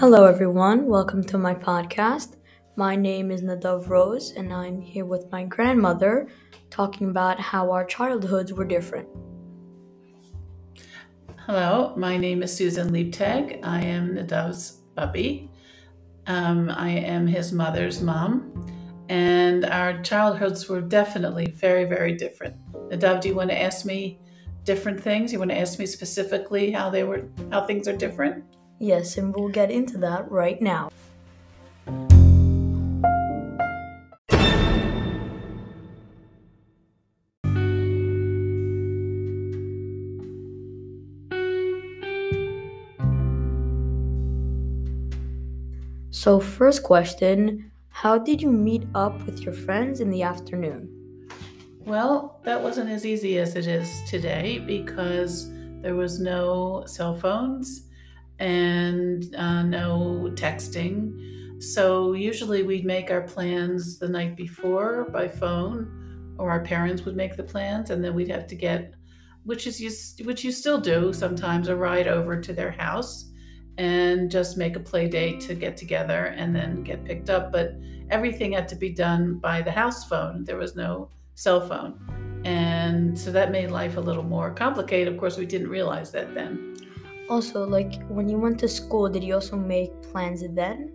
Hello, everyone. Welcome to my podcast. My name is Nadav Rose, and I'm here with my grandmother talking about how our childhoods were different. Hello, my name is Susan Liebtag. I am Nadav's bubby. Um, I am his mother's mom, and our childhoods were definitely very, very different. Nadav, do you want to ask me different things? You want to ask me specifically how they were, how things are different? Yes, and we'll get into that right now. So, first question How did you meet up with your friends in the afternoon? Well, that wasn't as easy as it is today because there was no cell phones and uh, no texting. So usually we'd make our plans the night before by phone, or our parents would make the plans, and then we'd have to get, which is you, which you still do sometimes, a ride over to their house, and just make a play date to get together and then get picked up. But everything had to be done by the house phone. There was no cell phone. And so that made life a little more complicated. Of course, we didn't realize that then. Also, like when you went to school, did you also make plans then?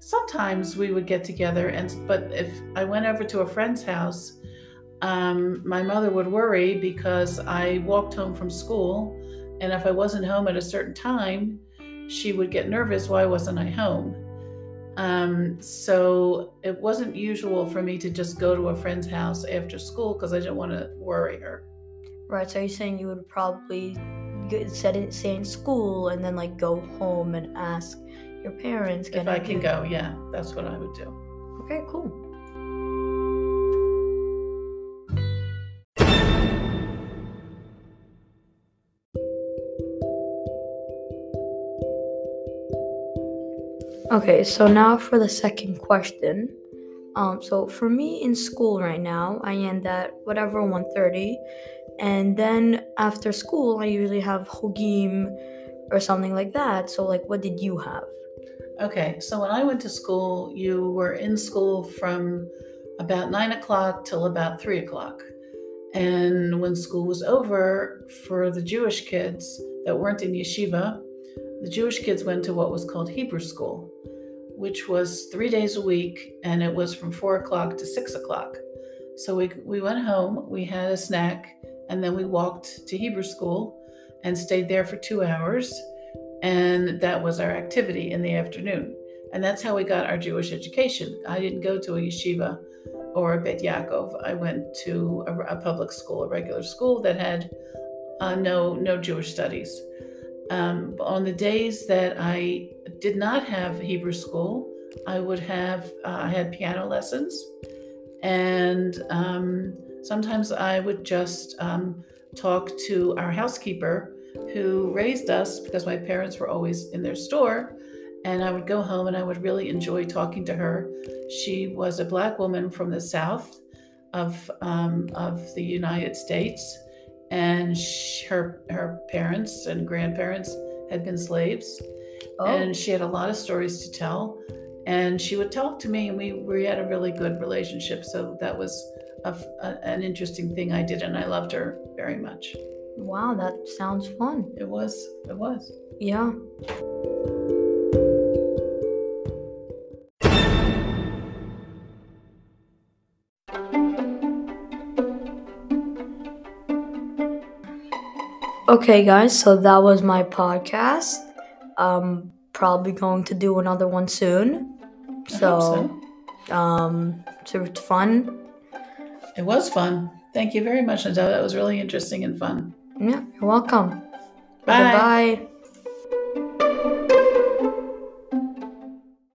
Sometimes we would get together, and but if I went over to a friend's house, um, my mother would worry because I walked home from school, and if I wasn't home at a certain time, she would get nervous. Why wasn't I home? Um, so it wasn't usual for me to just go to a friend's house after school because I didn't want to worry her. Right. So you're saying you would probably set it say in school and then like go home and ask your parents if I can go. Yeah, that's what I would do. Okay, cool. Okay, so now for the second question. Um, so for me in school right now, I end at whatever 1:30 and then after school, I usually have chugim or something like that. So, like, what did you have? Okay, so when I went to school, you were in school from about nine o'clock till about three o'clock. And when school was over, for the Jewish kids that weren't in yeshiva, the Jewish kids went to what was called Hebrew school, which was three days a week, and it was from four o'clock to six o'clock. So we, we went home, we had a snack, and then we walked to Hebrew school and stayed there for two hours. And that was our activity in the afternoon. And that's how we got our Jewish education. I didn't go to a yeshiva or a Bet Yaakov. I went to a, a public school, a regular school that had uh, no no Jewish studies. Um, on the days that I did not have Hebrew school, I would have uh, I had piano lessons, and um, sometimes I would just um, talk to our housekeeper who raised us because my parents were always in their store. And I would go home and I would really enjoy talking to her. She was a black woman from the south of, um, of the United States. And she, her, her parents and grandparents had been slaves. Oh. And she had a lot of stories to tell. And she would talk to me, and we, we had a really good relationship. So that was a, a, an interesting thing I did, and I loved her very much. Wow, that sounds fun. It was. It was. Yeah. Okay, guys, so that was my podcast. Um, probably going to do another one soon. So, so, um, so it's fun. It was fun. Thank you very much, Nadella. That was really interesting and fun. Yeah, you're welcome. Bye. Bye.